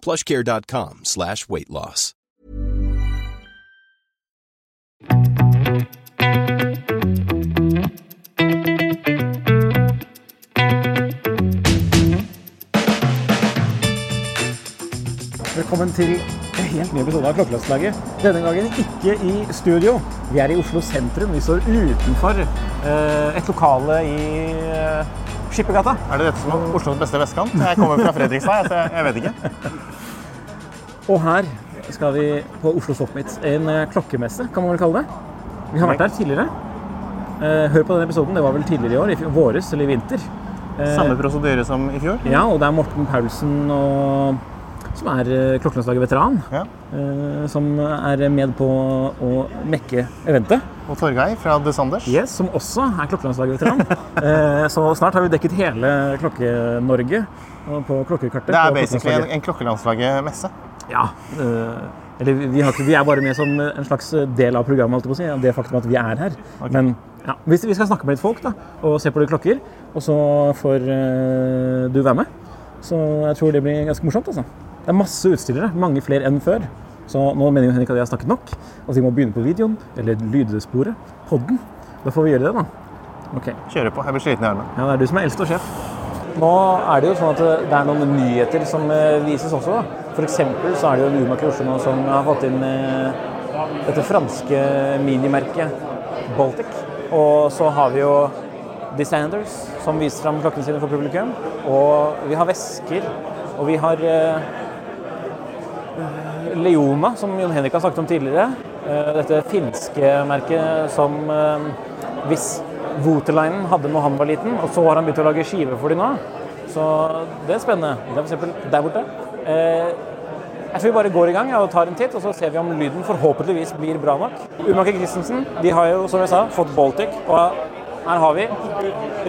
plushcare.com slash weight loss. Velkommen til en helt ny episode av Klokkelandslaget. Denne gangen ikke i studio. Vi er i Oslo sentrum. Vi står utenfor eh, et lokale i eh, Skippergata. Er det dette som er Oslos beste vestkant? Jeg kommer fra Fredrikstad, så jeg, vet ikke. Og her skal vi på Oslo Swapmeet. En eh, klokkemesse, kan man vel kalle det. Vi har vært der tidligere. Eh, hør på den episoden. Det var vel tidligere i år, i våres eller i vinter. Eh, Samme prosedyre som i fjor. Ja, og det er Morten Paulsen og, som er eh, Klokkelandslaget-veteran. Ja. eh, Som er med på å mekke eventet. Og Torgeir fra The Sanders. Yes, som også er Klokkelandslaget-veteran. Eh, Så snart har vi dekket hele Klokke-Norge på klokkekartet. Det er basically en, Klokkelandslaget. en Klokkelandslaget-messe. Ja. Eller vi, ikke, vi er bare med som en slags del av programmet, holdt jeg på å si. Det faktum at vi er her. Men ja, hvis vi skal snakke med litt folk da, og se på litt klokker. Og så får uh, du være med. Så jeg tror det blir ganske morsomt. altså. Det er masse utstillere, mange flere enn før. Så nå mener jo Henrik at jeg har snakket nok. At vi må begynne på videoen, eller lydsporet, podden. Da får vi gjøre det, da. Ok. Kjøre på. Jeg blir sliten i armen. Ja, det er du som er eldst og sjef. Nå er det jo sånn at det er noen nyheter som eh, vises også. eksempel så er det jo i Oslo nå som har fått inn eh, dette franske minimerket Baltic. Og så har vi jo Designers som viser fram klokkene sine for publikum. Og vi har vesker. Og vi har eh, Leoma, som Jon Henrik har snakket om tidligere. Eh, Dette finske merket som eh, hvis Voterlinen hadde når han var liten, og så har han begynt å lage skiver for dem nå. Så det er spennende. Det er eksempel der borte. Eh, Jeg tror vi bare går i gang og tar en titt, og så ser vi om lyden forhåpentligvis blir bra nok. Umaker Christensen de har jo, som jeg sa, fått Baltic. Og her har vi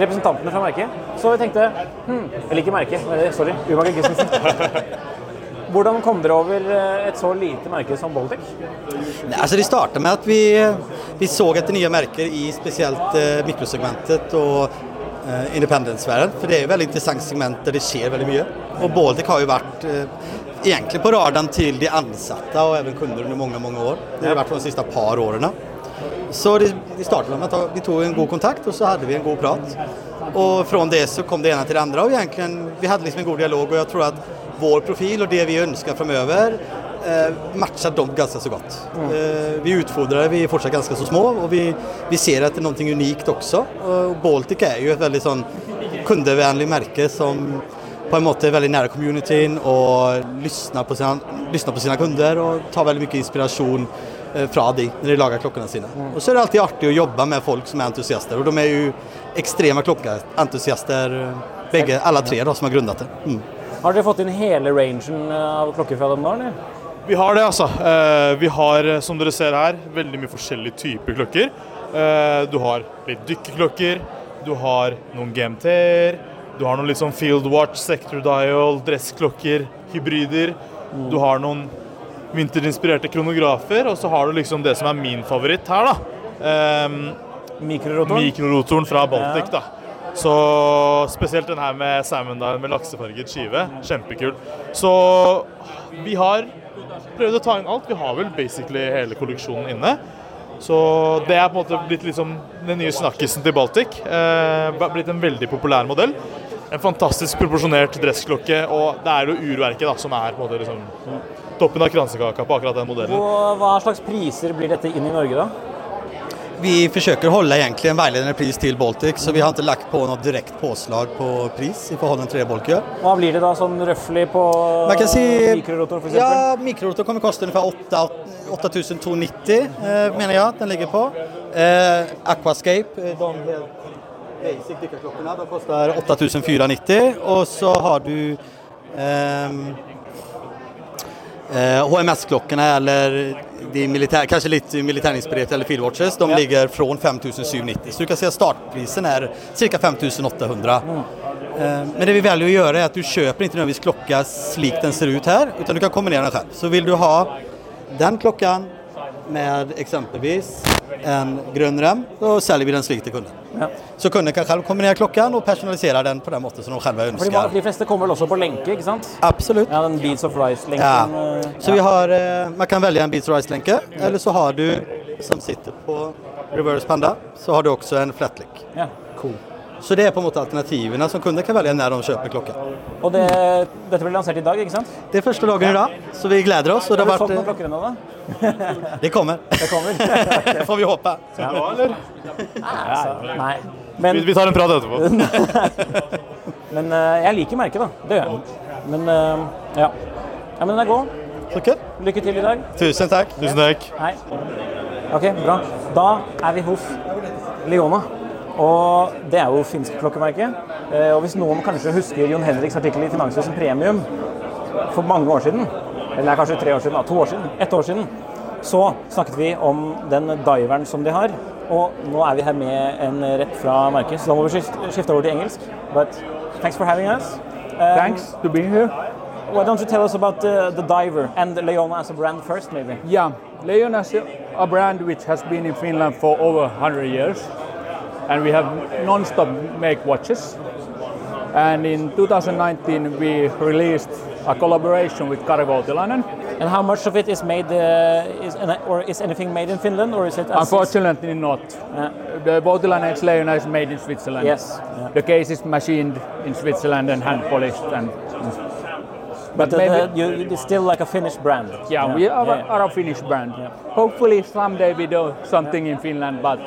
representantene fra merket. Så vi tenkte hm, Eller ikke merket, sorry. Umaker Christensen. Hvordan kom dere over eh, et så lite merke som Baltic? Altså, det startet med at vi, vi så etter nye merker i spesielt eh, mikrosegmentet og eh, independence-sfæren. For det er jo veldig interessant segment der det skjer veldig mye. Og Baltic har jo vært eh, egentlig på radaren til de ansatte og even kunder under mange mange år. Det har varit de siste par årene. Så det, det startade med at vi tog en god kontakt og så hadde vi en god prat. Og fra det så kom det ene til det andre. Og egentlig, vi hadde liksom en god dialog og jeg tror att vår profil og det vi ønsker framover, eh, matchar dem ganske så gott. Eh, vi utfordrer vi er fortsatt ganske så små og vi, vi ser at det er noe unikt også. Og Baltic er jo et veldig sånn kundevennlig merke som på en måte er veldig nære communityen og lyssnar på på sine kunder og tar veldig mye inspirasjon eh, fra de når de lager klokkene sine. Og så er det alltid artig å jobbe med folk som er entusiaster, og de er jo ekstreme klokkeentusiaster, begge, alle tre da, som har grunnet det. Mm. Har dere fått inn hele rangen av klokker fra dem nå, eller? Vi har det, altså. Eh, Vi har, eh, som dere ser her, veldig mye forskjellige typer klokker. Eh, Du har litt dykkerklokker, du har noen GMT-er, du har noen litt sånn field watch, sector dial, dressklokker, hybrider. Du har noen vinterinspirerte kronografer, og så har du liksom det som er min favoritt her, da. Ehm, Mikrorotoren? Mikrorotoren fra Baltic, da. Så spesielt den her med salmon dial med laksefarget skive. Kjempekul. Så vi har prøvd å ta inn alt. Vi har vel basically hele kolleksjonen inne. Så det er på en måte blitt liksom den nye snakkisen til Baltic. Eh, blitt en veldig populær modell. en fantastisk proporsjonert dressklokke, og det er jo urverket da, som er på en måte liksom, toppen av kransekaka på akkurat den modellen. Og hva slags priser blir dette inn i Norge, da? Vi forsøker å holde egentlig en veiledende pris til Baltic, så vi har ikke lagt på noe direkte påslag på pris i forhold til trebolker. Hva blir det da sånn røftlig på Man kan si mikrorotor, f.eks.? Ja, mikrorotor kommer koste ungefär 8290 eh, mener jeg den ligger på. Eh, Aquascape, eh, de basic dykkerklokkene, de koster 8490. Og så har du eh, HMS-klokkene eller de militär, kanske lite militärinspirerade eller Fieldwatches, de ligger från 5790. Så du kan se at startprisen er cirka 5800. Mm. Men det vi velger å gjøre er at du kjøper ikke nødvendigvis klokka slik den ser ut her, utan du kan kombinere den selv. Så vil du ha den klokken med eksempelvis en grønn rem, så selger vi den slik til kunden. Ja. Så kunden kan selv kombinere klokken og personalisere den på den måten som de selv ønsker. Fordi. De fleste kommer vel også på lenke, ikke sant? Absolutt. Ja, den Beats of Rice-lenken. Ja. eh, Så vi har, eh, man kan velge en Beats of Rice-lenke, eller så har du, som sitter på Reverse Panda, så har du også en flatlink. ja, cool. Så det er på en måte alternativene som kunder kan velge når de kjøper klokke. Og det, dette blir lansert i dag, ikke sant? Det er første dagen i dag, så vi gleder oss. Og det, Har du fått noen klokker ennå, da? det kommer. Det kommer. Det får vi håpe. Ja, eller? Altså, nei. Men, vi tar en prat etterpå. men eh, jeg liker merket, da. Det gjør jeg. Men eh, ja. ja. Men den er god. Så kult. Lykke til i dag. Tusen takk. Tusen takk. Hei. Ok, bra. Da er vi hos Leona. Og det er jo finsk klokkemerke. Eh, Og hvis noen kanskje husker Jon Henriks artikkel i Finanshuset Premium for mange år siden, eller kanskje tre år siden, to år siden, ett år siden, så snakket vi om den diveren som de har. Og nå er vi her med en rett fra merket, så da må vi skifte, over til engelsk. But thanks for having us. Um, Thanks to be here. Why don't you tell us about the, the diver and Leona as a brand first, maybe? Yeah, Leona is a brand which has been in Finland for over 100 years, and we have non-stop make watches. And in 2019, we released a collaboration with Kari Voutilainen. And how much of it is made, uh, is, or is anything made in Finland, or is it? as- Unfortunately, not. Yeah. The Voutilainen X Leona is made in Switzerland. Yes. Yeah. The case is machined in Switzerland and hand polished. And But the, maybe- you, it's still like a Finnish brand. yeah, we are, yeah. are a Finnish brand. Hopefully, someday we do something in Finland, but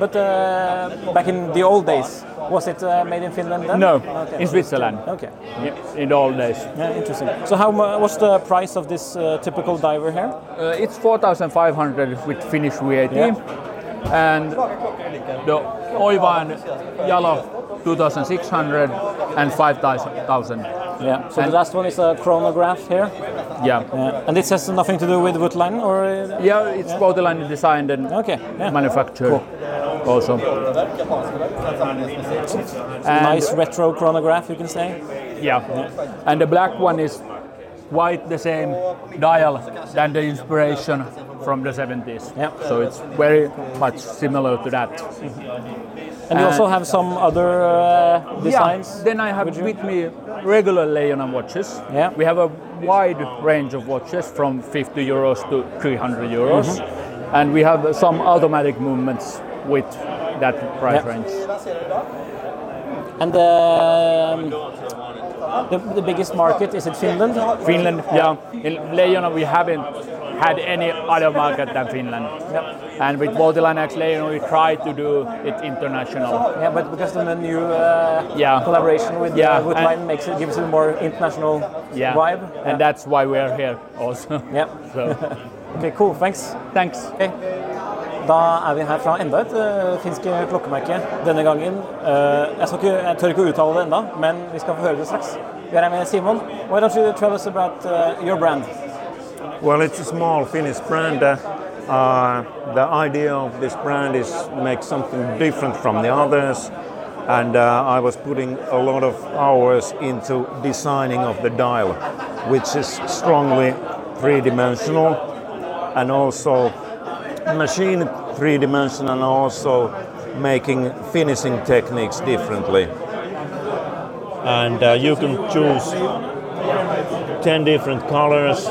But uh, back in the old days, was it uh, made in Finland then? no, Okay. in Switzerland. Okay. Yeah, in the old days. Yeah, interesting. So how what's the price of this uh, typical diver here? Uh, it's 4,500 with Finnish VAT. Yeah. And the Oiva and Yalo 2,600 and 5,000. Yeah. So And- the last one is a chronograph here. Yeah. Yeah. And this has nothing to do with Woodline, or? uh, Yeah, it's Voutilainen designed and Okay. Yeah. manufactured also. And- nice retro chronograph, you can say. Yeah. And the black one is quite the same dial than the inspiration from the 70s. Yeah. So it's very much similar to that. And you also have some other uh, designs. Yeah. Then I have with me regular Leona watches. Yeah. We have a wide range of watches from 50 euros to 300 euros. Mm-hmm. And we have some automatic movements with that price Yeah. range. And um, the, the biggest market is it Finland? Finland, yeah. In Leona we haven't had any other market than Finland. Yep. And with Voutilainen X Leona we try to do it international. Yeah, but because of the new uh, Yeah. collaboration with Yeah, uh, makes it gives it a more international Yeah. vibe. And that's why we are here also. yeah. So Okay, cool. Thanks. thanks. Ok. Da er vi her fra enda et uh, finsk klokkemerke. Denne gangen uh, jeg, skal ikke, jeg tør ikke å uttale det enda, men vi skal få høre det straks. Vi er her med Simon. Why don't you tell us about uh, your brand? Well, it's a small Finnish brand. Uh, uh, the idea of this brand is make something different from the others, and uh, I was putting a lot of hours into designing of the dial, which is strongly three-dimensional, and also machine three-dimensional, and also making finishing techniques differently. And uh, you can choose 10 different colors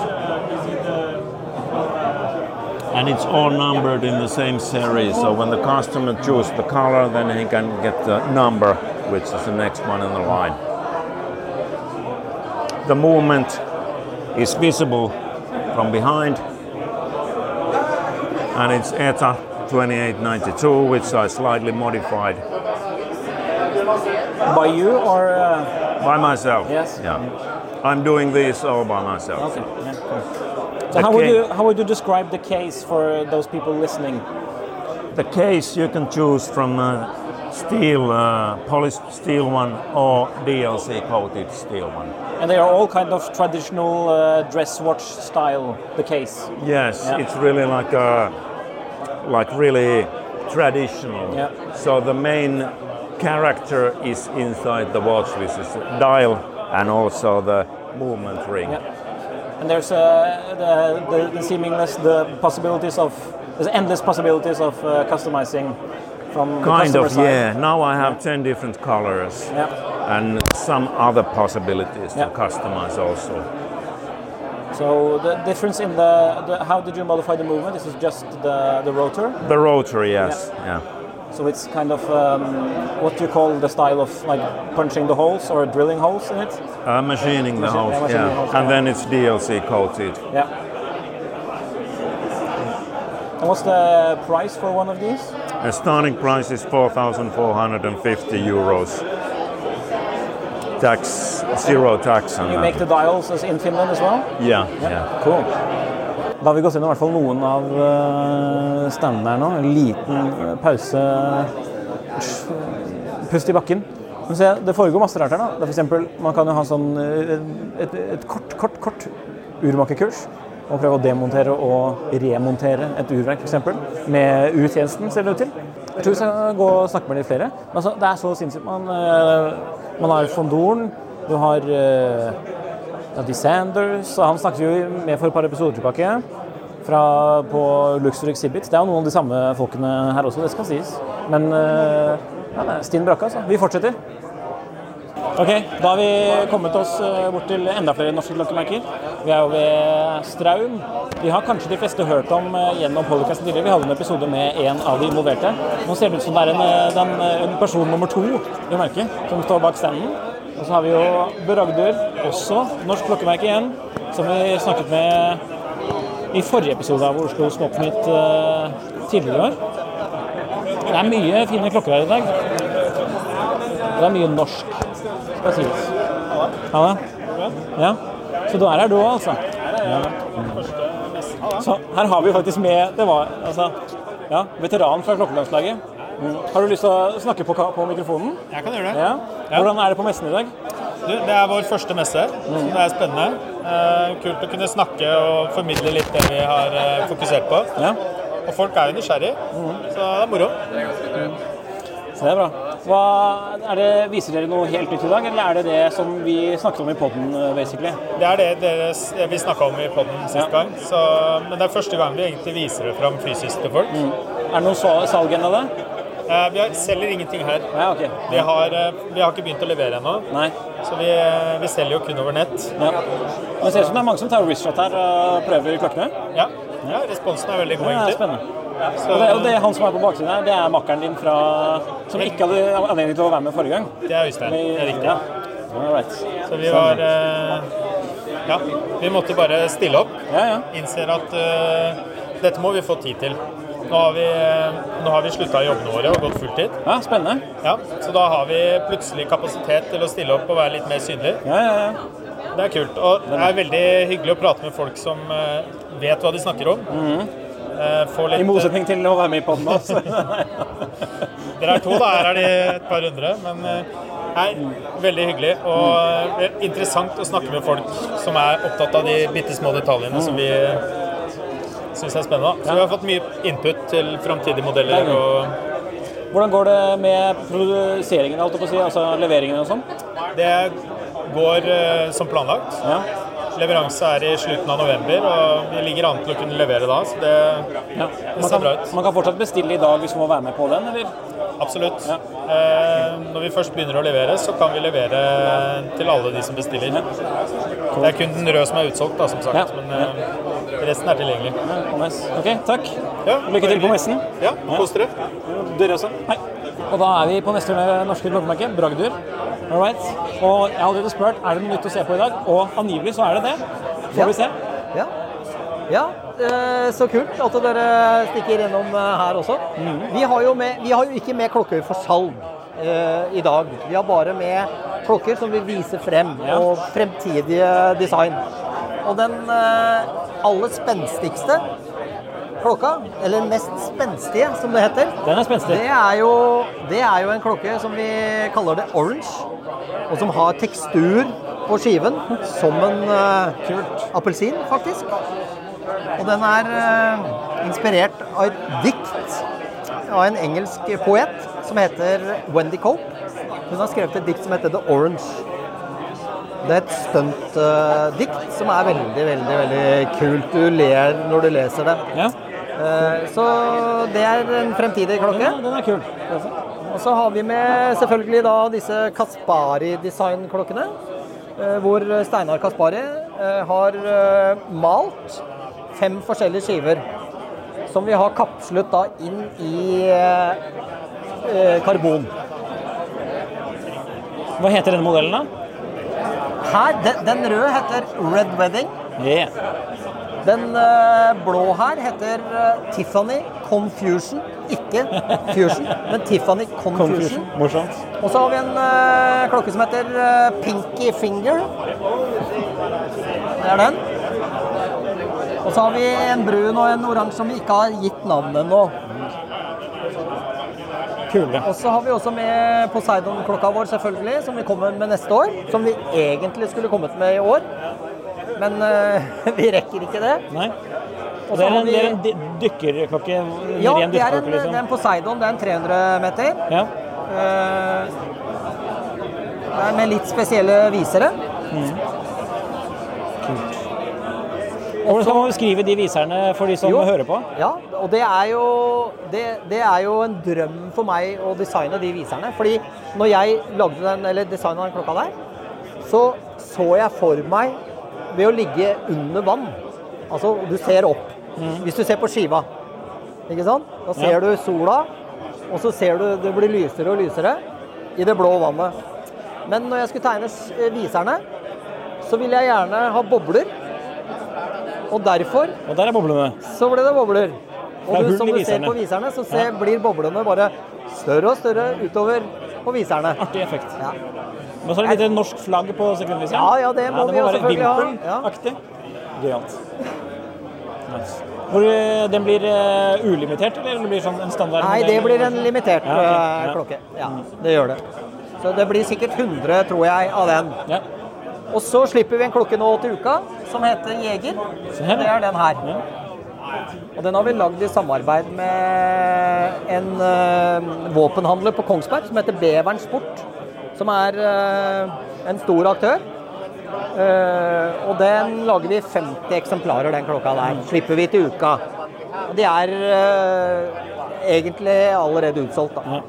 and it's all numbered in the same series. So when the customer chooses the color, then he can get the number, which is the next one in the line. the movement is visible from behind. And it's ETA 2892, which I slightly modified By you or? Uh, by myself. Yes. Yeah. I'm doing this all by myself. okay. Yeah, cool. So how would you how would you describe the case for those people listening? The case you can choose from uh, steel, uh, polished steel one or DLC coated steel one. And they are all kind of traditional uh, dress watch style. The case. Yes, Yeah. it's really like a, like really traditional. Yeah. So the main character is inside the watch, which is dial and also the movement ring. Yeah. And there's uh, the, the, the seamless, the possibilities of, there's endless possibilities of uh, customizing from Kind of, side. yeah. Now I have 10 different colors Yeah. and some other possibilities Yeah. to customize also. So the difference in the, the, how did you modify the movement? This is just the, the rotor. The rotor, yes, yeah. So it's kind of um, what do you call the style of like punching the holes or drilling holes in it? Uh, machining the Machi- holes, yeah, machining yeah. holes, and yeah. then it's DLC coated. Yeah. And what's the price for one of these? The starting price is 4,450 euros. Tax, zero tax on You that. make the dials as in Finland as well? Yeah, yeah. Cool. Da har vi gått gjennom i hvert fall noen av uh, standene her nå. En liten eh, pause. Pust i bakken. Men se, det foregår masse rart her. da. For eksempel, man kan jo ha sånn eh, et, et kort, kort, kort urmakerkurs. Og prøve å demontere og remontere et urverk, f.eks. Med U-tjenesten, ser det ut til. Jeg tror vi skal gå og snakke med litt flere. Men altså, det er så sinnssykt. Man, eh, man har Fondoren, du har eh, Sanders, og han snakket jo med for et par episoder tilbake fra, på Luxor Exhibit. Det er jo noen av de samme folkene her også, det skal sies. Men eh, ja, det er stinn brakke, altså. Vi fortsetter. Ok, da har vi kommet oss eh, bort til enda flere norske klokkemerker. Vi er jo ved Straum. Vi har kanskje de fleste hørt om eh, gjennom podcasten tidligere. Vi hadde en episode med en av de involverte. Nå ser det ut som det er en, den, en person nummer to i merket som står bak standen. Og så har vi jo Bragdur, også norsk klokkemerke igjen, som vi snakket med i forrige episode av Oslo Småpnytt eh, tidligere i år. Det er mye fine klokker her i dag. Det er mye norsk, skal sies. Ha det. Ja. Så du er her du òg, altså? Ja. Så her har vi faktisk med Det var altså ja, veteran fra klokkelandslaget. Mm. Har du lyst til å snakke på, på mikrofonen? Jeg kan gjøre det. Ja. Hvordan er det på messen i dag? Du, det er vår første messe, så det er spennende. Eh, kult å kunne snakke og formidle litt det vi har eh, fokusert på. Ja. Og folk er jo nysgjerrig, så det er moro. Så det er bra. Hva, er det, viser dere noe helt nytt i dag, eller er det det som vi snakket om i poden. Det er det deres, vi snakka om i podden sist Ja. gang. Så, men det er første gang vi egentlig viser det fram fysisk til folk. Er det noe salg ennå, da? Eh, vi selger ingenting her. Ja, okay. Vi har, eh, vi har ikke begynt å levere ennå, Nei. så vi, eh, vi selger jo kun over nett. Ja. Men det ser ut som det er mange som tar wristshot her og prøver klokkene. Ja, ja responsen er veldig god, Det egentlig. spennende. Så, Og det, og det er han som er på baksiden her, det er makkeren din fra Som ikke hadde anledning til å være med forrige gang. det er Øystein. Det er riktig. Ja. Right. Så vi var eh, Ja, vi måtte bare stille opp. Ja, ja. Innser at uh, dette må vi få tid til. Nå har vi, nå har vi slutta i jobbene våre og gått fulltid. ja, spennende. Ja, så da har vi plutselig kapasitet til å stille opp og være litt mer synlig. Ja, ja, ja. Det er kult. Og det er veldig hyggelig å prate med folk som eh, vet hva de snakker om. Eh, få litt, I motsetning til å være med i poden også. Dere er to, da. Her er de et par hundre. Men eh, nei, veldig hyggelig. Og eh, interessant å snakke med folk som er opptatt av de bitte små detaljene som vi syns er spennende. Så vi har fått mye input til framtidige modeller. og Hvordan går det med produseringen, holdt jeg på å si, altså leveringen og sånn? Det går eh, som planlagt. Ja. Leveranse er i slutten av november, og vi ligger an til å kunne levere da. Så det, ja. det ser ser bra ut. man kan fortsatt bestille i dag hvis man må være med på den, eller? Absolutt. Eh, når vi først begynner å levere, så kan vi levere til alle de som bestiller. Det er kun den røde som er utsolgt, da, som sagt. Ja. Men eh, resten er tilgjengelig. Ja, nice. Ok, takk. Ja, Lykke til på messen. Ja, kos dere. Dere også. Hei. Og da er vi på neste norske klokkemerke, Bragdur. All right. Og jeg har allerede spurt er det noe nytt å se på i dag, og angivelig så er det det. Får Ja. vi se. Ja. ja eh, så kult at dere stikker innom eh, her også. Vi, har jo med, vi har jo ikke med klokker for salg uh, i dag. Vi har bare med klokker som vi viser frem, Ja. og fremtidige design. Og den eh, aller spenstigste klokka, eller mest spenstige som det heter, Den er spenstig. det er, jo, det er jo en klokke som vi kaller det orange, og som har tekstur på skiven som en uh, appelsin, faktisk. Og den er uh, inspirert av et dikt av en engelsk poet som heter Wendy Cope. Hun har skrevet et dikt som heter The Orange. Det er et stuntdikt som er veldig, veldig veldig kult. Du ler når du leser det. Ja. Eh, Så det er en fremtidig klokke. Ja, den er kul. Og så har vi med selvfølgelig da disse Kaspari-designklokkene. eh, Hvor Steinar Kaspari eh, har eh, malt fem forskjellige skiver. Som vi har kapslet da inn i eh, eh, karbon. Hva heter denne modellen, da? Her, den, den røde heter Red Wedding. Yeah. Den eh, blå her heter eh, Tiffany Confusion. Ikke Fusion, men Tiffany Confusion. Confusion. Morsomt. Og så har vi en eh, klokke som heter Pinky Finger. Det er den. Og så har vi en brun og en oransje som vi ikke har gitt navnet ennå. Kule. Og så har vi også med Poseidon-klokka vår, selvfølgelig, som vi kommer med neste år. Som vi egentlig skulle kommet med i år. Men uh, vi rekker ikke det. Nei. Og Det er en, vi det er en dykkerklokke? Ja, ren det er en, liksom. det er en Poseidon. Det er en 300 meter. Ja. Uh, Det er med litt spesielle visere. Hvordan skal man beskrive de viserne for de som Jo. hører på? Ja, og det er, jo, det, det er jo en drøm for meg å designe de viserne. Fordi når jeg lagde den, eller designa den klokka der, så så jeg for meg ved å ligge under vann. Altså, du ser opp. Hvis du ser på skiva, ikke sant? Da ser Ja. du sola, og så ser du det blir lysere og lysere i det blå vannet. Men når jeg skulle tegne viserne, så ville jeg gjerne ha bobler. Og derfor Og der er boblene. så ble det bobler. Og du, som du ser på viserne, så ser, blir boblene bare større og større utover på viserne. Artig effekt. Ja. Men så er det litt norsk flagg på sekundviseren. Ja, ja, det må vi jo selvfølgelig ha. Vimpel-aktig. Gøyalt. Nice. Hvor eh, den blir uh, ulimitert, eller det blir sånn en standard? Nei, det blir en limitert Ja, Ja. klokke. Ja, det gjør det. Så det blir sikkert 100, tror jeg, av den. Ja. Og så slipper vi en klokke nå til uka som heter Jeger. Det er den her. Og den har vi lagd i samarbeid med en uh, våpenhandler på Kongsberg som heter Beveren Sport. Som er uh, en stor aktør. Uh, og den lager vi 50 eksemplarer, den klokka der. Slipper vi til uka. Og de er egentlig allerede utsolgt, da.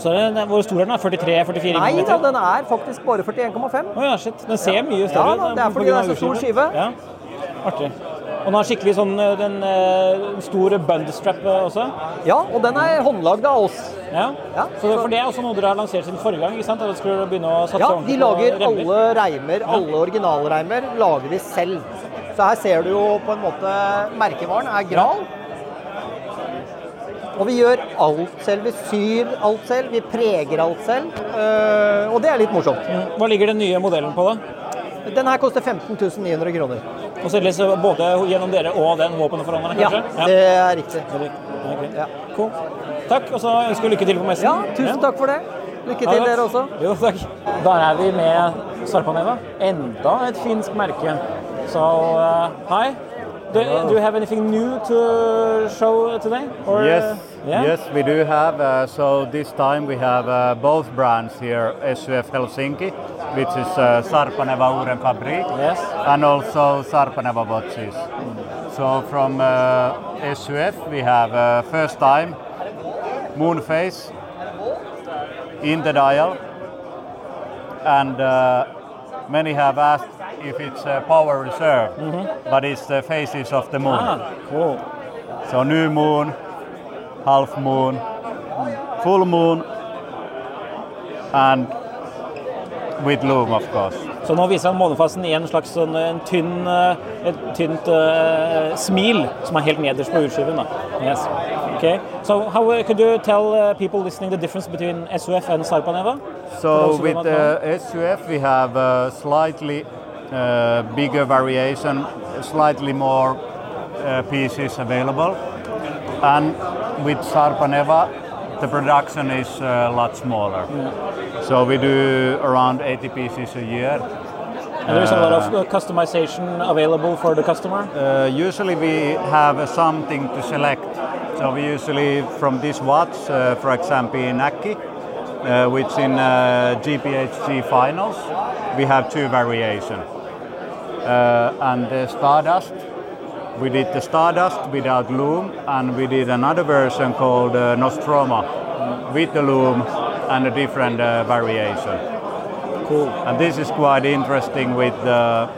Ja. Så er det, hvor stor er den? 43-44 Nei da, den er faktisk bare 41,5. Oh, ja, shit. Den ser mye Ja større da, Ja, det er fordi den det er så stor skive. Ja. Artig. Og den har skikkelig sånn eh, den eh, store bundstrap eh, også. Ja, og den er håndlagd av oss. Ja. Ja, Så så, for det er også noe dere har lansert siden forrige gang? ikke sant? At dere skulle begynne å satse Ja, de lager på alle reimer, alle originalreimer lager vi selv. Så her ser du jo på en måte merkevaren er Gral. Og vi gjør alt selv. Vi syr alt selv, vi preger alt selv. Eh, og det er litt morsomt. Hva ligger den nye modellen på, da? Den her koster 15 900 kroner. Og selges både gjennom dere og den våpenforhandleren, Ja, kanskje? det er riktig. Det er riktig. Ok. Ja. Cool. Takk, og så ønsker vi lykke til på messen. Ja, tusen takk for det. Lykke til ja, dere også. Jo, takk. Der er vi med Sarpaneva. Enda et finsk merke. Så uh, hi. Do, do you have anything new to show today? Or, Yes, uh, yeah? yes, we do have. Uh, so this time we have uh, both brands here, SUF Helsinki, which is uh, Sarpaneva Uren Fabrik, Yes. and also Sarpaneva watches. So from uh, SUF we have uh, first time moon phase in the dial, and uh, many have asked if it's a power reserve, but it's the phases of the moon. Ah, cool. So new moon, half moon, full moon, and with loom, of course. Så nå viser han månefasen i en slags sånn, en tynn, eh, et tynt eh, smil som er helt nederst på urskiven. Da. Yes. Okay. So how uh, could you tell uh, people listening the difference between SUF and Sarpaneva? So with uh. SUF we have a slightly uh, bigger variation, slightly more uh, pieces available, and with Sarpaneva the production is uh, a lot smaller. So we do around 80 pieces a year. And there's a lot of uh, customization available for the customer. Uh, usually we have uh, something to select. So we usually from this watch, uh, for example, in Aki, uh, which in uh, GPHG finals, we have two variations. Uh, and the Stardust, we did the Stardust without loom, and we did another version called uh, Nostroma with the loom and a different uh, variation. Cool. And this is quite interesting with uh,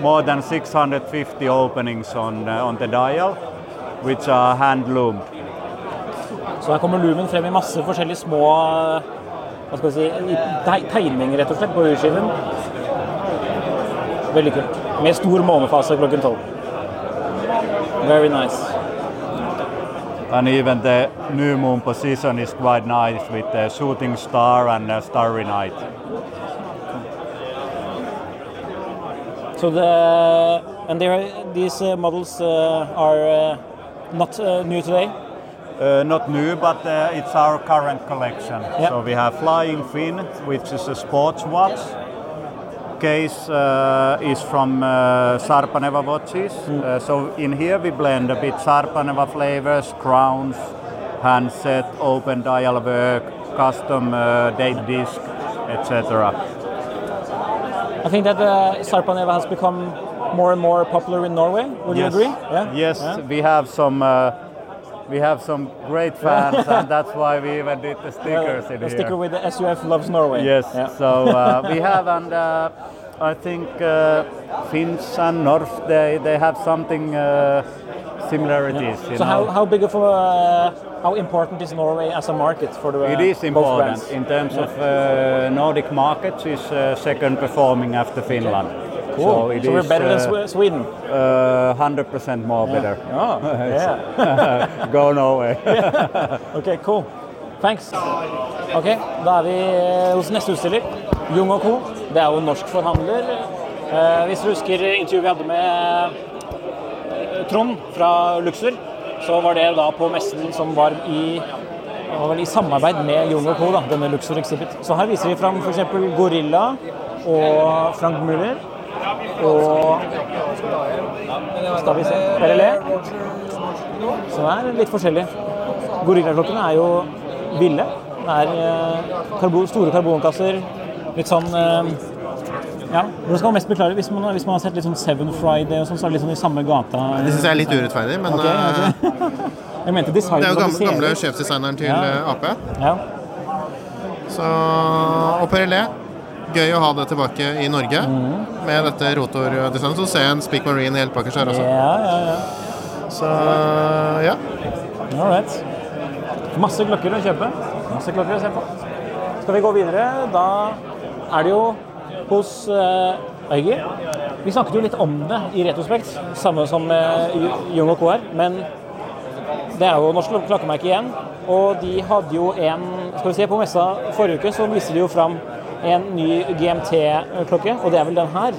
more than 650 openings on, uh, on the dial, which are hand loomed. Så her kommer lumen frem i masse forskjellige små hva skal vi si, tegninger rett og slett på urskiven. Veldig kult. Med stor månefase klokken tolv. Very nice. And even the new moon position is quite nice with the shooting star and uh, starry night. So the and there these uh, models uh, are uh, not uh, new today. Uh, not new, but uh, it's our current collection. Yeah. So we have Flying Fin, which is a sports watch. Case uh, is from uh, Sarpaneva watches. Uh, so in here we blend a bit Sarpaneva flavors, crowns, handset, open dial work, custom uh, date disc, etc. I think that uh, Sarpaneva has become more and more popular in Norway. Would you agree? Yeah. Yes, Yeah. we have some. We have some great fans, and that's why we even did the stickers in the here. sticker with the SUF loves Norway. Yes. Yeah. So uh, we have, and uh, I think uh, Finns and North they they have something uh, similarities. You So how, how big of a uh, how important is Norway as a market for the it is important in terms Yeah. of uh, Nordic markets. Is uh, second performing after Finland. Cool. So, So we're is, better than uh, Swe- Sweden. Hundred percent more better. Oh, yeah. Go Norway. Ok, cool. Thanks. Ok, da er vi eh, hos neste utstiller. Jung Co. Det er jo en norsk forhandler. Eh, hvis du husker intervjuet vi hadde med eh, Trond fra Luxor, så var det da på messen som var i var i samarbeid med Jung Co, da, denne Luxor Exhibit. Så her viser vi fram f.eks. Gorilla og Frank Müller. Og skal vi se RLE. Det er litt forskjellig. Gorillaklokkene er jo ville. Det er karbon, store karbonkasser. Litt sånn eh, Ja, hvordan skal man mest beklage? Hvis man, hvis man har sett litt sånn Seven Friday og sånn, så er det litt sånn i samme gata. Det syns jeg er litt urettferdig, men okay, okay. Jeg mente design det er jo gamle, gamle sjefsdesigneren til Ja. eh, Ap. Ja. Så, og Perrelé. Gøy å ha det tilbake i Norge med dette rotordesignet. Så ser jeg en Speak Marine helt bakerst her også. Ja, ja, ja. Så ja. All right. Masse klokker å kjøpe. Masse klokker å se på. Skal vi gå videre? Da er det jo hos uh, Øyger. Vi snakket jo litt om det i retrospekt, samme som uh, Jung og Co. Men det er jo norsk klokkemerke igjen. Og de hadde jo en Skal vi se, på messa forrige uke så viste de jo fram en ny GMT-klokke, og det er vel den her.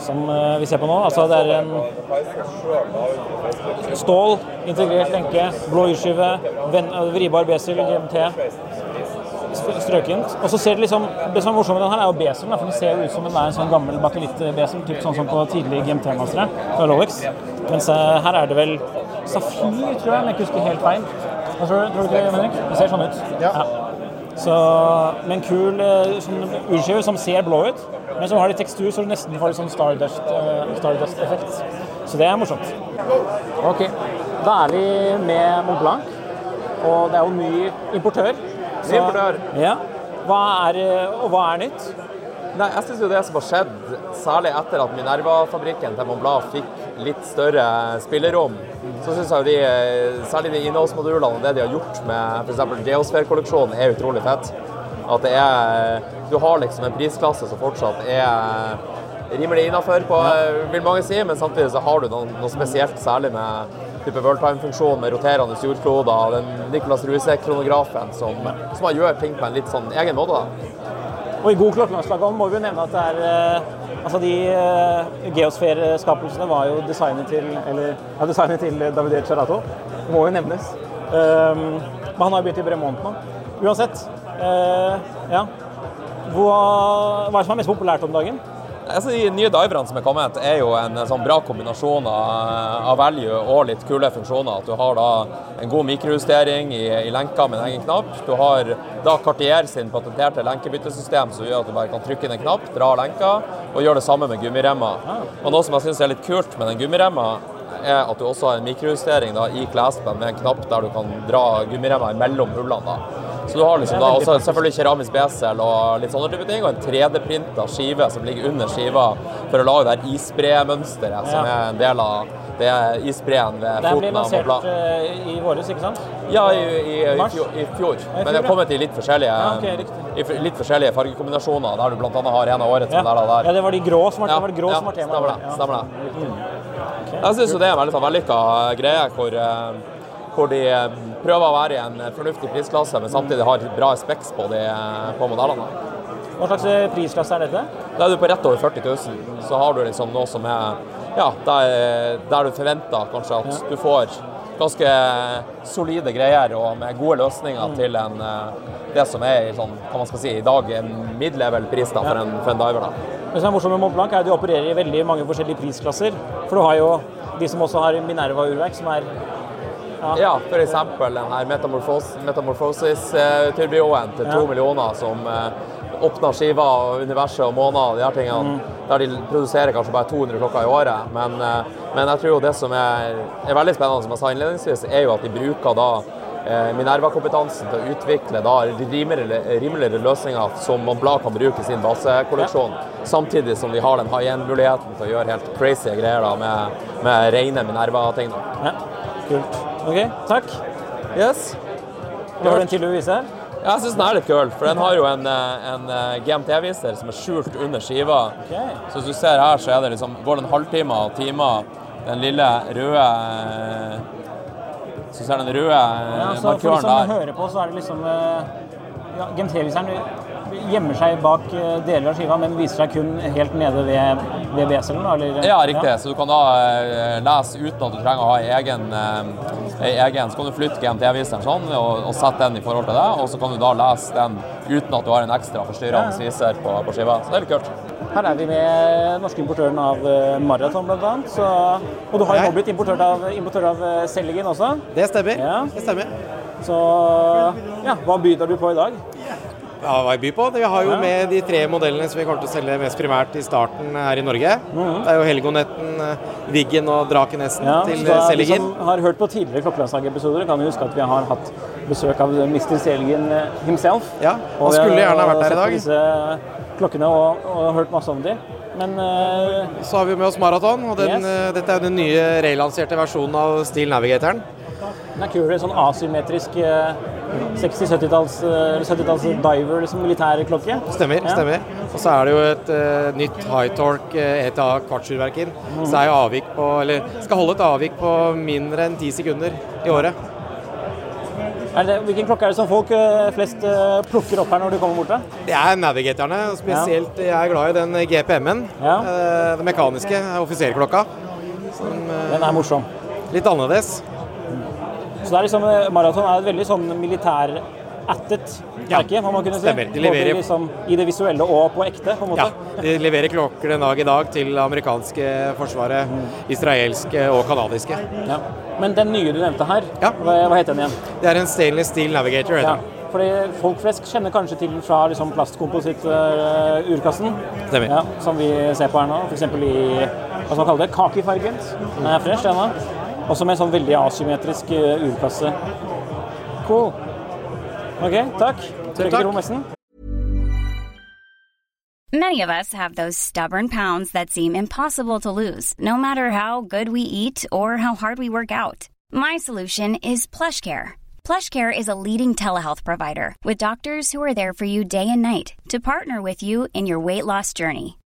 Som eh, vi ser på nå. Altså det er en stål, integrert lenke, blå vribar eh, besel, GMT. Strøkent. Og så ser det liksom Det som er morsomt med den her, er jo beselen. For den ser ut som den er en sånn gammel bakelittbesel, typ sånn som på tidlige GMT-mastere fra Rolex. Mens eh, her er det vel safir, tror jeg, om jeg ikke husker helt feil. Hva tror du, tror du ikke Henrik? Det ser sånn ut. Ja. Så, med en kul eh, sånn urskive som ser blå ut, men som har litt tekstur, så du nesten får litt sånn Stardust, eh, Stardust-effekt. Så det er morsomt. Ok, da er vi med Mont Blanc, og det er jo ny importør. Ny importør. Ja. Hva er, eh, og hva er nytt? Nei, jeg syns jo det som har skjedd, særlig etter at Minerva-fabrikken til Mont Blanc fikk litt større spillerom, så syns jeg jo de, eh, særlig de innholdsmodulene og det de har gjort med f.eks. Geosphere-kolleksjonen, er utrolig fett. At det er Du har liksom en prisklasse som fortsatt er rimelig innafor, vil mange si, men samtidig så har du noe, noe spesielt, særlig med type worldtime-funksjon med roterende jordkloder, den Nicolas Ruise-kronografen som, som gjør ting på en litt sånn egen måte. da. Og i god klokkelandslag må vi jo nevne at det er eh, Altså de uh, geosfæreskapelsene var jo designet til eller, ja, designet til Davide Cerato. Må jo nevnes. Um, men han har jo begynt i Bremont nå. Uansett. Uh, ja. Hva, hva er det som er mest populært om dagen? Altså, de nye diverne som er kommet, er jo en sånn bra kombinasjon av, av value og litt kule funksjoner. At du har da en god mikrojustering i, i lenka med en egen knapp. Du har da Cartier sin patenterte lenkebyttesystem som gjør at du bare kan trykke inn en knapp, dra lenka, og gjøre det samme med gummiremmer. Og noe som jeg syns er litt kult med den gummiremma, er at du også har en mikrojustering da, i klespen med en knapp der du kan dra gummiremmer mellom hullene. da. Så du har liksom da også selvfølgelig keramisk besel og litt sånne type ting, og en 3D-printa skive som ligger under skiva for å lage det her isbremønsteret som er en del av det er isbreen ved foten av Mopla. Det ble lansert i våres, ikke sant? Ja, i, i, i, fjor, i fjor. Men det har kommet i litt forskjellige, ja, okay, litt forskjellige fargekombinasjoner, der du bl.a. har en av årets ja. modeller der. Ja, det var de grå som var, ja, var, grå ja, som var temaet. Stemmer det. Stemmer det. Mm. Jeg syns det er en veldig sånn vellykka greie hvor hvor de eh, prøver å være i en fornuftig prisklasse, men samtidig har bra speks på, de, eh, på modellene. Hva slags eh, prisklasse er dette? Da er du på rett over 40 000. Så har du liksom noe som er ja, der, der du forventer kanskje at du får ganske solide greier og med gode løsninger mm. til en, det som er sånn, hva man skal si, i dag en mid-level pris da, for, en, for en diver. Da. Det som er morsomt med Mont Blanc, er at de opererer i veldig mange forskjellige prisklasser. For du har jo de som også har Minerva-urverk, som er ja, ja f.eks. denne her Metamorphosis-turbioen til to ja. millioner som eh, åpner skiva og universet og måneder de her tingene. Mm. Der de produserer kanskje bare 200 klokker i året. Men, eh, men jeg tror det som er, er, veldig spennende, som jeg sa innledningsvis, er jo at de bruker da eh, Minerva-kompetansen til å utvikle da rimeligere, rimeligere løsninger som Montblad kan bruke i sin basekolleksjon. Ja. Samtidig som de har den high end-muligheten til å gjøre helt crazy greier da, med, med rene Minerva-ting. Ja, kult. OK, takk. Yes. Har du en til å vise her? Ja, jeg syns den er litt kul, for den har jo en, eh, en eh, GMT-viser som er skjult under skiva. Okay. Så hvis du ser her, så det liksom, går det en halvtime og timer. Den lille røde Så ser den røde ja, så markøren der. For de som hører på, så er det liksom ja, GMT-viseren gjemmer seg bak eh, deler av skiva, men viser seg kun helt nede ved, ved beselen? Eller? Ja, riktig. Så du kan da uh, lese uten at du trenger å ha egen, egen Så kan du flytte GMT-viseren sånn og, og, sette den i forhold til det, og så kan du da lese den uten at du har en ekstra forstyrrende ja. viser på, på, skiva. Så det er litt kult. Her er vi med norske importøren av Maraton bl.a. Og du har jo nå blitt importør av, importør av Celligin også? Det stemmer. Ja. det stemmer. Så ja, hva byr du på i dag? Byr på. Vi har jo med de tre modellene som vi kommer til å selge mest primært i starten her i Norge. Mm. Det er jo Helgonetten, eh, Viggen og Drakenesten ja, til Seligin. De som har hørt på tidligere Klokkelandslag-episoder, kan jo huske at vi har hatt besøk av Mr. Seligin eh, himself. Ja, han skulle gjerne ha vært her i dag. Disse klokkene og, og hørt masse om dem. Men uh, Så har vi med oss Maraton, og den, yes. uh, dette er jo den nye relanserte versjonen av Steel Navigatoren. Den er kul. Sånn asymmetrisk uh, 60-70-talls 70 diver, liksom militærklokke. Stemmer. Ja. stemmer. Og så er det jo et uh, nytt high torque uh, ETA kvartsurverk inn. Mm. Så er jo avvik på, eller skal holde et avvik på mindre enn ti sekunder i året. Det, hvilken klokke er det som folk uh, flest uh, plukker opp her når de kommer bort? til? Det er navigatorene. Spesielt ja. jeg er glad i den GPM-en. Ja. Uh, den mekaniske offiserklokka. den er morsom. Litt annerledes. Så det er liksom, eh, Maraton er et veldig sånn militær-attet merke, ja, må man kunne si. Stemmer. De leverer... Liksom, I det visuelle og på ekte, på en måte. Ja, de leverer klokker den dag i dag til amerikanske forsvaret, mm. israelske og canadiske. Ja. Men den nye du nevnte her, ja. hva, hva, heter den igjen? Det er en Stainless Steel Navigator. heter ja. Fordi Folk flest kjenner kanskje til den fra liksom plastkompositt-urkassen, ja, som vi ser på her nå. F.eks. i hva skal man kalle det, kakifargen. Den er fresh, den Også med en sånn veldig asymmetrisk uh, urkasse. Cool. OK, takk. Lykke til på messen. Many of us have those stubborn pounds that seem impossible to lose, no matter how good we eat or how hard we work out. My solution is PlushCare. PlushCare is a leading telehealth provider with doctors who are there for you day and night to partner with you in your weight loss journey.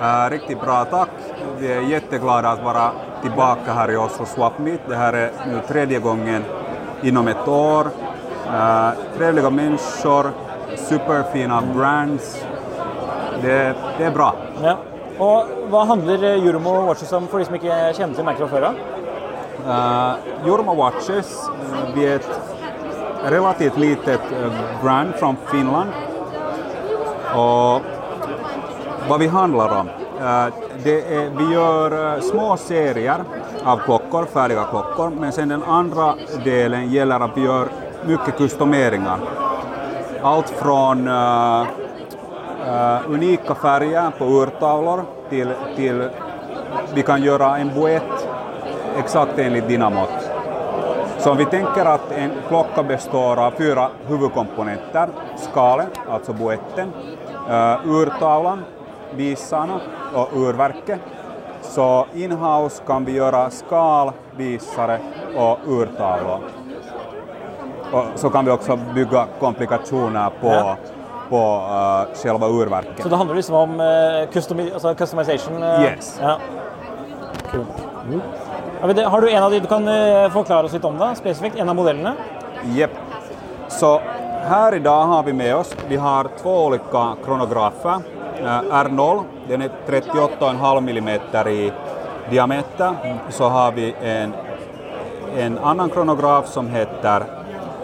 Uh, riktigt bra, tack. Vi är jätteglada att vara tillbaka här i Oslo Swap Meet. Det här är nu tredje gången inom ett år. Uh, trevliga människor, superfina brands. Det, det är bra. Ja. Og hva handler eh, Jurmo Watches om for de som ikke kjenner til merket fra før? Uh, Jurmo Watches, uh, vi är ett relativt litet brand från Finland. Och vad vi handlar om? Det är, vi gör uh, små serier av klockor, färdiga klockor, men sen den andra delen gäller att vi gör mycket customeringar. Allt från uh, uh, unika färger på urtavlor till, till vi kan göra en boett exakt enligt dina mått. Så om vi tänker att en klocka består av fyra huvudkomponenter, skalet, alltså boetten, uh, urtavlan, visarna och urverket. Så inhouse kan vi göra skal, visare och urtavlor. Och så kan vi också bygga komplikationer på, Ja. på uh, själva urverket. Så det handler liksom om uh, customi altså customization? Uh, Yes. Ja. Kult. Mm. har du en av de du kan uh, forklare oss litt om, da? Spesifikt? En av modellene? Japp. Så här idag har vi med oss, vi har två olika kronografer. Eh, R0, den är 38,5 mm i diameter. Så har vi en, en annan kronograf som heter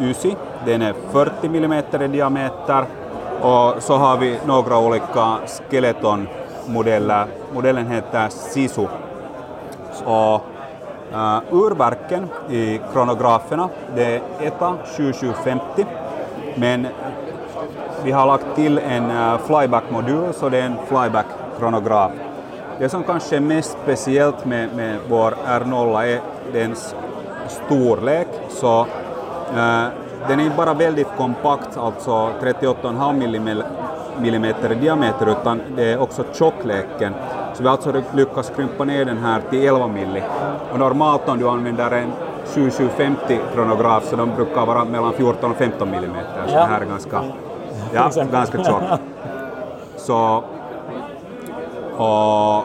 Ysi, den är 40 mm i diameter. Och så har vi några olika skeletonmodeller. Modellen heter Sisu. Och Uh, urverken i kronograferna, det är ETA 7750, men vi har lagt til en uh, flyback-modul, så det er en flyback-kronograf. Det som kanskje er mest spesielt med, med vår R0 er dens storlek. Så, uh, den är inte bara väldigt kompakt, alltså 38,5 mm i diameter, utan det är också tjockleken. Så vi har alltså lyckats krympa ner den här till 11 milli. Och normalt om du använder en 7750 kronograf så de brukar vara mellan 14 och 15 millimeter. Så Ja. det här är ganska, ja, ganske tjock. Så, og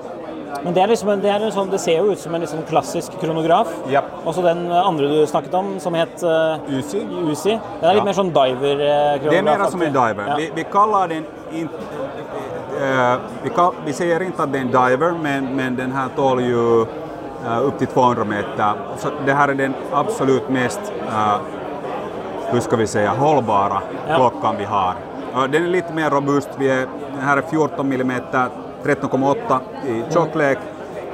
Men det liksom det, sånn, det ser jo ut som en liksom klassisk kronograf. Og så den eh, andre du snakket om, som het uh, Uzi. Uzi. Den er litt Ja. mer sånn diver-kronograf. Det er mer som en diver. Vi, vi kaller den in, uh, vi, kall, vi sier ikke at det er en diver, men, men den her tåler jo uh, upp till 200 meter. Så det her er den absolut mest, uh, hur ska vi säga, hållbara Ja. klockan vi har. Och den är lite mer robust. Vi är, här är 14 mm, 13,8 i tjocklek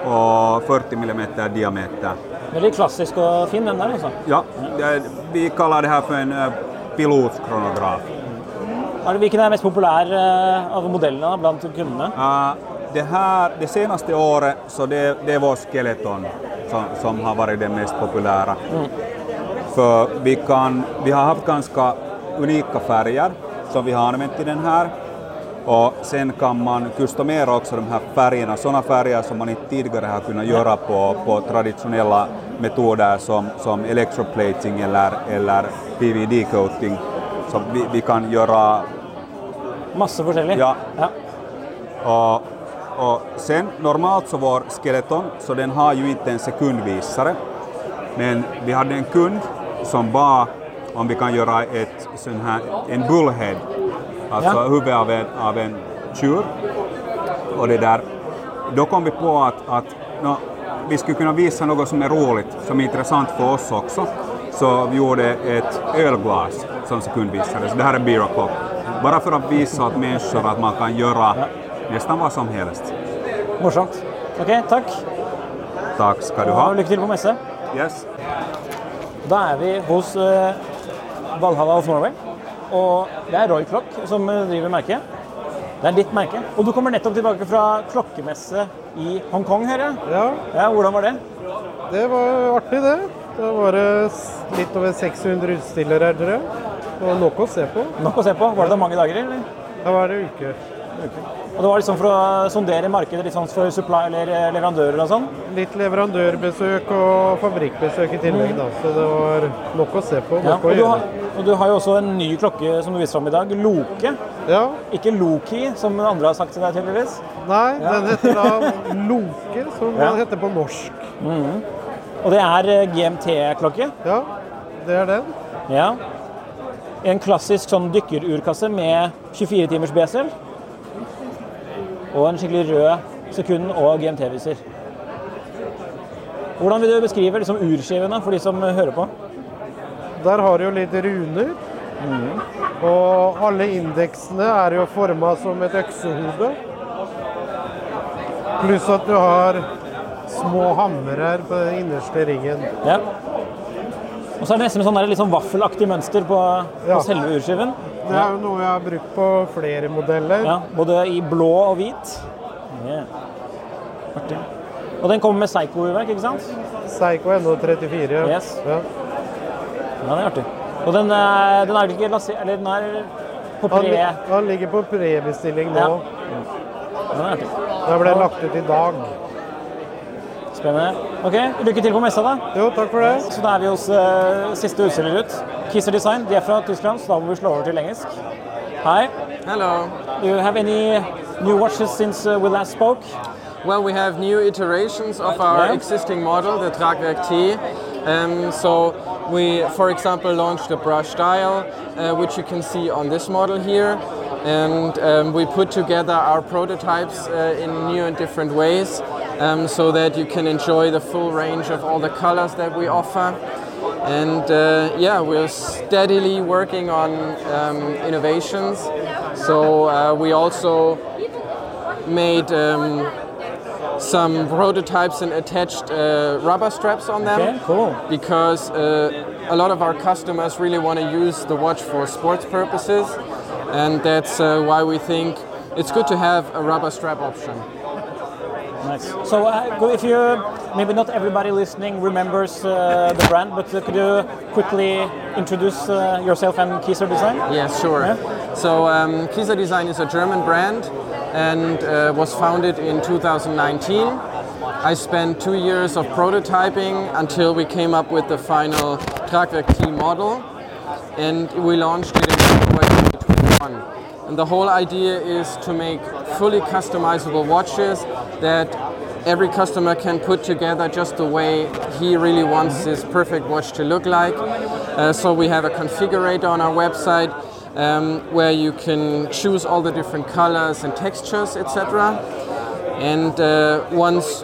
och 40 mm diameter. Veldig klassisk og fin, den der, altså. Ja, det- vi kallar det här för en eh, pilotkronograf. Mm. Vilken er mest populær eh, av modellene bland kundene? Uh, det, här, det senaste året så det, det är vår skeleton som, som har varit den mest populära. För vi, kan, vi har haft ganska unika färger som vi har använt i den här. Och sen kan man customera också de här färgerna, sådana färger som man inte tidigare har kunnat göra på, på traditionella metoder som, som electroplating eller, eller PVD-coating. Så vi, vi kan göra Masse forskjellig? Ja. Och, och sen normalt så vår skeleton, så den har ju inte en sekundvisare. Men vi hade en kund som bad om vi kan göra ett sån här, en bullhead alltså Ja. huvudet av en, av en tjur. Och det där, då kom vi på att, att no, vi skulle kunna visa något som är roligt, som är intressant för oss också. Så vi gjorde ett ölglas som sekundvisare. Så det här är Beer O'Clock. Bara för att visa åt människor att man kan göra nästan vad som helst. Morsomt. Ok, takk. Tack ska du Og ha. lykke til på messe. Yes. Da er vi hos uh, Valhalla Norway. Og det er Roy Klock som eh, driver merket. Det er ditt merke. Og du kommer nettopp tilbake fra klokkemesse i Hongkong, hører jeg. Ja. ja. Hvordan var det? Det var artig, det. Da var det litt over 600 utstillere her, tror jeg. Det var nok å se på. Nok å se på. Var det da mange dager, eller? Da var det uke. Og det var liksom for å sondere markedet litt sånn for supply eller eh, leverandører og sånn? Litt leverandørbesøk og fabrikkbesøk i tillegg, da. Så det var nok å se på. Ja, og, du har, og du har jo også en ny klokke som du viser fram i dag. Loke. Ja. Ikke Loki, som andre har sagt til deg tydeligvis. Nei, Ja. den heter da Loke, som den heter på norsk. Mhm. Og det er eh, GMT-klokke? Ja, det er den. Ja. En klassisk sånn dykkerurkasse med 24 timers besel. Og en skikkelig rød sekund- og GMT-viser. Hvordan vil du beskrive liksom, urskivene for de som hører på? Der har du jo litt runer. Og alle indeksene er jo forma som et øksehode. Pluss at du har små hamrer på den innerste ringen. Ja. Og så er det nesten sånn der litt sånn vaffelaktig mønster på, Ja. på selve urskiven. Det er jo noe jeg har brukt på flere modeller. Ja, både i blå og hvit. Yeah. Artig. Og den kommer med Psycho-urverk, ikke sant? Seigo NO34. Yes. Ja. Ja, det er artig. Og den, er- den er ikke lansert Eller den er på pre... Han, han ligger på prebestilling nå. Ja. Den er artig. Den ble lagt ut i dag. Spennende. Ok, Lykke til på messa, da. Jo, takk for det. Så da er vi hos eh, siste utstiller ut. Kisser Design. De er fra Tyskland, så da må vi slå over til engelsk. Hi. Hello. Do you have any new watches since uh, we last spoke? Well, we have new iterations of our Yeah. existing model, the Tragwerk T. Um, so we, for example, launched a brush dial, uh, which you can see on this model here. And um, we put together our prototypes uh, in new and different ways um, so that you can enjoy the full range of all the colors that we offer. And uh, yeah, we're steadily working on um, innovations. So uh, we also made um, some prototypes and attached uh, rubber straps on them. Okay, cool. Because uh, a lot of our customers really want to use the watch for sports purposes, and that's uh, why we think it's good to have a rubber strap option. Nice. So uh, if you, maybe not everybody listening remembers uh, the brand, but uh, could you quickly introduce uh, yourself and Kisser Design? Yes, sure. So um, Kisa Design is a German brand and uh, was founded in 2019. I spent two years of prototyping until we came up with the final Tragwerk T model, and we launched it in February 2021. And the whole idea is to make fully customizable watches that every customer can put together just the way he really wants his perfect watch to look like. Uh, so we have a configurator on our website um, where you can choose all the different colors and textures, etc. And uh, once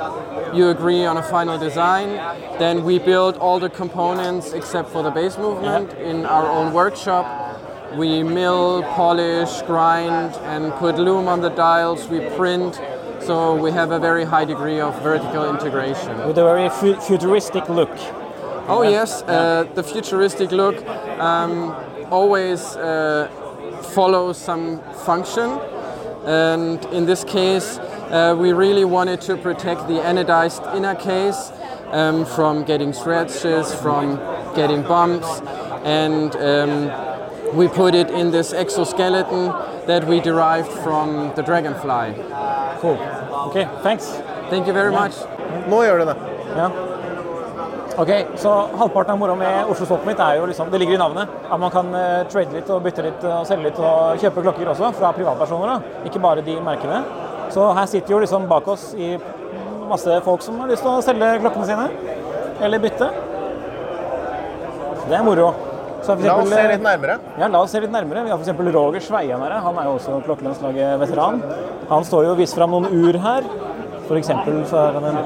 you agree on a final design, then we build all the components except for the base movement in our own workshop. We mill, polish, grind, and put loom on the dials. We print, so we have a very high degree of vertical integration. With a very fu- futuristic look. Oh yes, uh, the futuristic look um, always uh, follows some function, and in this case, uh, we really wanted to protect the anodized inner case um, from getting scratches, from getting bumps, and um, we put it in this exoskeleton that we derived from the dragonfly. Cool. Okay, thanks. Thank you very much. Nå gjør du det. Ja. Ok, så Halvparten av moroa med Oslo Swap mitt er jo liksom, det ligger i navnet. At man kan uh, trade litt og bytte litt og selge litt og kjøpe klokker også fra privatpersoner. da. Ikke bare de merkene. Så her sitter jo liksom bak oss i masse folk som har lyst til å selge klokkene sine. Eller bytte. Det er moro. Så for La oss se litt nærmere. Ja, la oss se litt nærmere. Vi har f.eks. Roger Sveian her. Han er jo også klokkelandslaget veteran. Han står jo og viser fram noen ur her. F.eks. så er han en,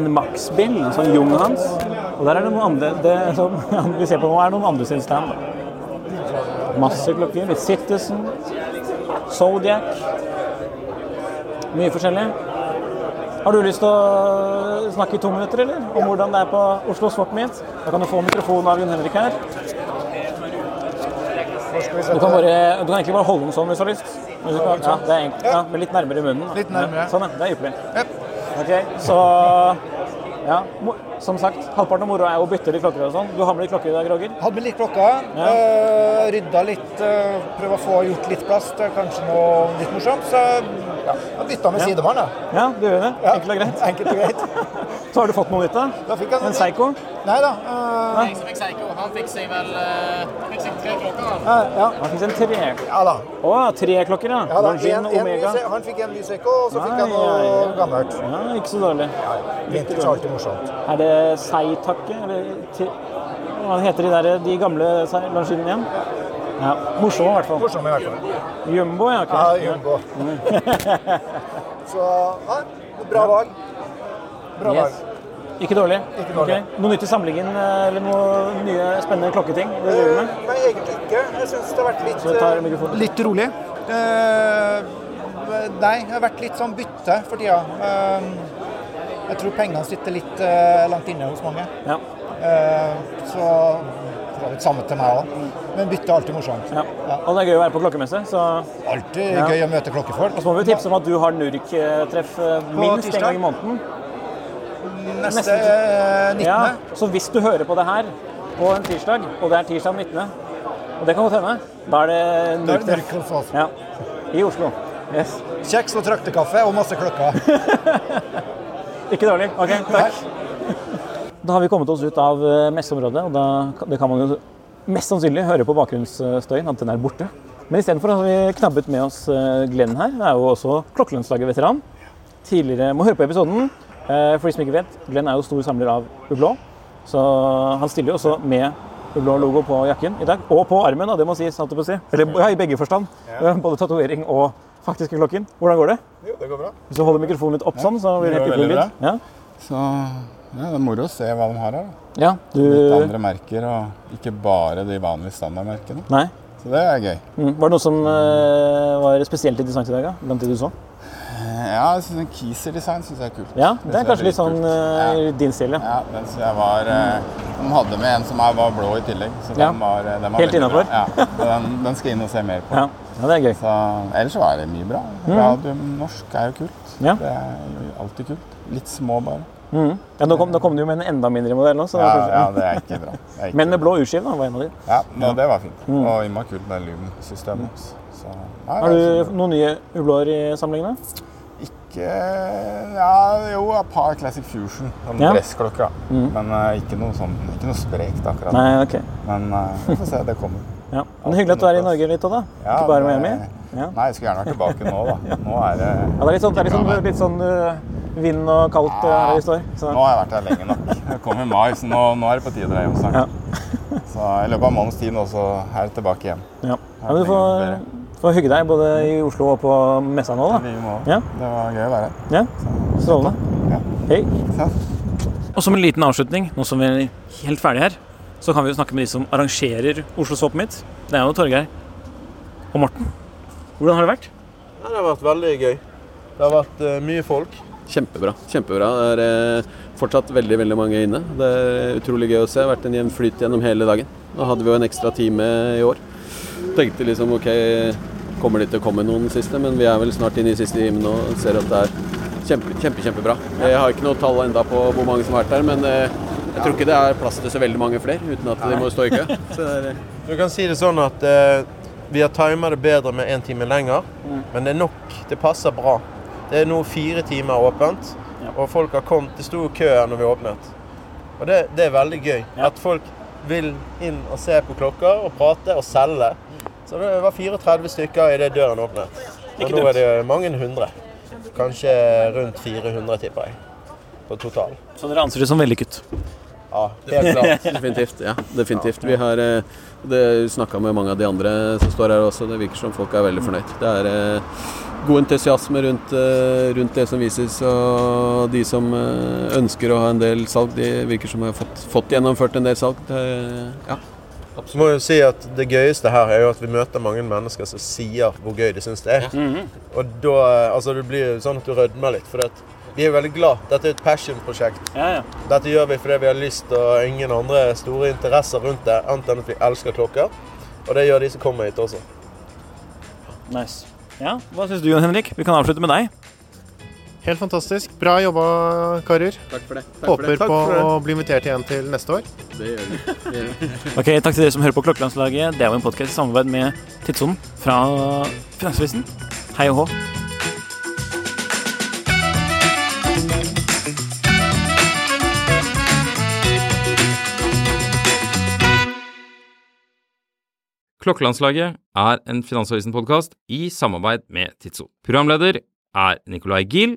en Max-bil, en sånn Junghans. Og der er det noen andre Det som vi ser på nå, er noen andre sin stand. Masse klokker. Litt Citizen, Zodiac. Mye forskjellig. Har du lyst til å snakke i to minutter, eller? Om hvordan det er på Oslo Swap Meet? Da kan du få mikrofonen av Jon Henrik her. Du kan, bare, du kan egentlig bare holde den sånn hvis du har lyst. Ja, det er egentlig, ja, men litt nærmere i munnen. da. Litt nærmere. Sånn, ja. Det er ypperlig. Ok, så ja, som sagt, halvparten av moroa er å bytte litt klokker og sånn. Du har med litt klokker i dag, Roger? Hadde med litt klokka. Ja. Øh, rydda litt. Øh, prøve å få gjort litt plass til kanskje noe litt morsomt. Så ja, jeg bytta med Ja. sidemann, jeg. Ja, du gjør det. Enkelt og greit. Enkelt og greit. Så har du fått noe nytt, da? Da fikk jeg En Seigo? Nei da. Øh... Jeg som fikk Seiko, han fikk seg vel øh, fikk seg tre klokker. han. ja, ja. Han fikk en tre... Ja da. Å, tre klokker, ja. Ja, da, en, en han fikk en ny Seiko, og så fikk han noe gammelt. Ja, ikke så dårlig. Vintage er alltid morsomt. Er det Seitakke, eller hva heter de der, de gamle langskinnene igjen? Ja, morsomme i hvert fall. Morsomme i hvert fall. Jumbo, ja. ok. Ja, Jumbo. Mm. Så ja, bra valg. Bra valg. Yes. Ikke dårlig. Ikke dårlig. Okay. Noe nytt i samlingen, eh, eller noe nye spennende klokketing? Det med? Nei, egentlig ikke. Jeg syns det har vært litt, eh, litt rolig. Uh, nei, det har vært litt sånn bytte for tida. Eh, jeg tror pengene sitter litt eh, langt inne hos mange. Ja. Eh, så det var litt samme til meg òg. Men bytte er alltid morsomt. Ja. Og det er gøy å være på klokkemesse, så Alltid Ja. gøy å møte klokkefolk. Og så må vi tipse om at du har NURK-treff eh, minst en gang i måneden. Neste eh, 19. Ja, så hvis du hører på det her på en tirsdag, og det er tirsdag 19., og det kan godt hende, da er det NURK-treff. NURK. Ja. I Oslo. Yes. Kjeks og traktekaffe og masse klokker. Ikke dårlig. Ok, takk. Da har vi kommet oss ut av eh, messeområdet, og da, det kan man jo mest sannsynlig høre på bakgrunnsstøyen, at den er borte. Men istedenfor har vi knabbet med oss eh, Glenn her. Han er jo også Klokkelønnslaget-veteran. Tidligere Må høre på episoden. Eh, For de som ikke vet, Glenn er jo stor samler av Ublå. Så han stiller jo også med Ublå logo på jakken i dag. Og på armen, da, det må sies. holdt jeg på å si. Eller ja, i begge forstand. Både tatovering og faktiske klokken. Hvordan går det? Jo, det går bra. Hvis du holder mikrofonen litt opp sånn, så blir det helt veldig lyd. Ja. Så ja, det er moro å se hva de har her. da. Ja, du... Litt andre merker, og ikke bare de vanlige standardmerkene. Nei. Så det er gøy. Mm. Var det noe som eh, var spesielt interessant i dag, da? blant det du så? Eh, Ja, Kieser-design syns jeg er kult. Ja, det er kanskje litt sånn eh, din stil, ja. Ja, den synes jeg var eh, De hadde med en som er, var blå i tillegg. Så Ja. den var, den var Helt innafor? Ja, den, den skal inn og se mer på. Ja, ja det er gøy. Så, ellers så er det mye bra. Mm. Radio norsk er jo kult. Ja. Det er jo alltid kult. Litt små, bare. Mm. ja nå, kom, nå kom du jo med en enda mindre modell nå. Ja, ja, det er ikke bra. Er ikke Men med blå urskive var en av de. Ja, nå, det var fint. Mm. Og innmari kult med Loom-systemet også. Har du noen nye ublåer i samlingen? da? Ikke Ja, jo, et par Classic Fusion. Sånn Ja. dressklokke, da. Mm. Men uh, ikke noe sånn, ikke noe sprekt akkurat. Nei, ok. Men uh, vi får se, det kommer. Ja. Men hyggelig at du er i Norge litt òg, da. Ja, Ikke bare det- Miami. Ja. Nei, jeg skulle gjerne vært tilbake nå, da. Nå er det Ja, det er litt sånn, det er litt sånn, litt sånn uh, vind og kaldt ja. her vi står. Så. Nå har jeg vært her lenge nok. Jeg kom i mai, så nå, nå er det på tide å dra hjem snart. Så i løpet av en måneds tid nå, så er jeg tilbake hjem. Ja. Ja, men du får, får hygge deg både i Oslo og på messa nå, da. Ja. Det var gøy å være her. Ja, Strålende. Hei. Og som en liten avslutning, nå som vi er helt ferdige her, så kan vi jo snakke med de som arrangerer Oslo Swap Meet. Det er jo Torgeir og Morten. Hvordan har det vært? Ja, det har vært veldig gøy. Det har vært uh, mye folk. Kjempebra. kjempebra. Det er uh, fortsatt veldig veldig mange inne. Det er utrolig gøy å se. Det har vært en jevn flyt gjennom hele dagen. Nå hadde vi jo en ekstra time i år. Tenkte liksom OK, kommer det til å komme noen siste? Men vi er vel snart inne i siste timen og ser at det er kjempe, kjempe, kjempebra. Jeg har ikke noe tall enda på hvor mange som har vært der, men eh, jeg tror ikke det er plass til så veldig mange flere uten at de må stå i kø. Du kan si det sånn at eh, vi har timet det bedre med én time lenger, Mm. men det er nok. Det passer bra. Det er nå fire timer åpent, og folk har kommet. Det sto kø her når vi åpnet. Og det, det er veldig gøy. At folk vil inn og se på klokker og prate og selge. Så det var 34 stykker idet døren åpnet. Og nå er det mange hundre. Kanskje rundt 400, tipper jeg. På total. Så dere anser det som vellykket? Ja, helt klart. definitivt. Ja, definitivt. Vi har eh, snakka med mange av de andre som står her også. Det virker som folk er veldig fornøyd. Det er eh, god entusiasme rundt, eh, rundt det som vises, og de som eh, ønsker å ha en del salg, de virker som har fått, fått gjennomført en del salg. Det, ja. Så må jo si at Det gøyeste her er jo at vi møter mange mennesker som sier hvor gøy de syns det er. Mhm. Og da altså det blir sånn at du rødmer litt. For vi er veldig glad. Dette er et passion-prosjekt. Ja, ja. Dette gjør vi fordi vi har lyst og ingen andre store interesser rundt det, annet enn at vi elsker klokker. Og det gjør de som kommer hit også. Nice. Ja, Hva syns du, Jon Henrik? Vi kan avslutte med deg. Helt fantastisk. Bra jobba, karer. Takk for det. Takk Håper for det. Takk på for det. å bli invitert igjen til neste år. Det gjør vi. Det gjør vi. Ok, Takk til dere som hører på Klokkelandslaget. Det er jo en podkast i samarbeid med Tidssonen fra Finansavisen. Hei og hå. Klokkelandslaget er en Finansavisen-podkast i samarbeid med Tidso. Programleder er Nicolay Giel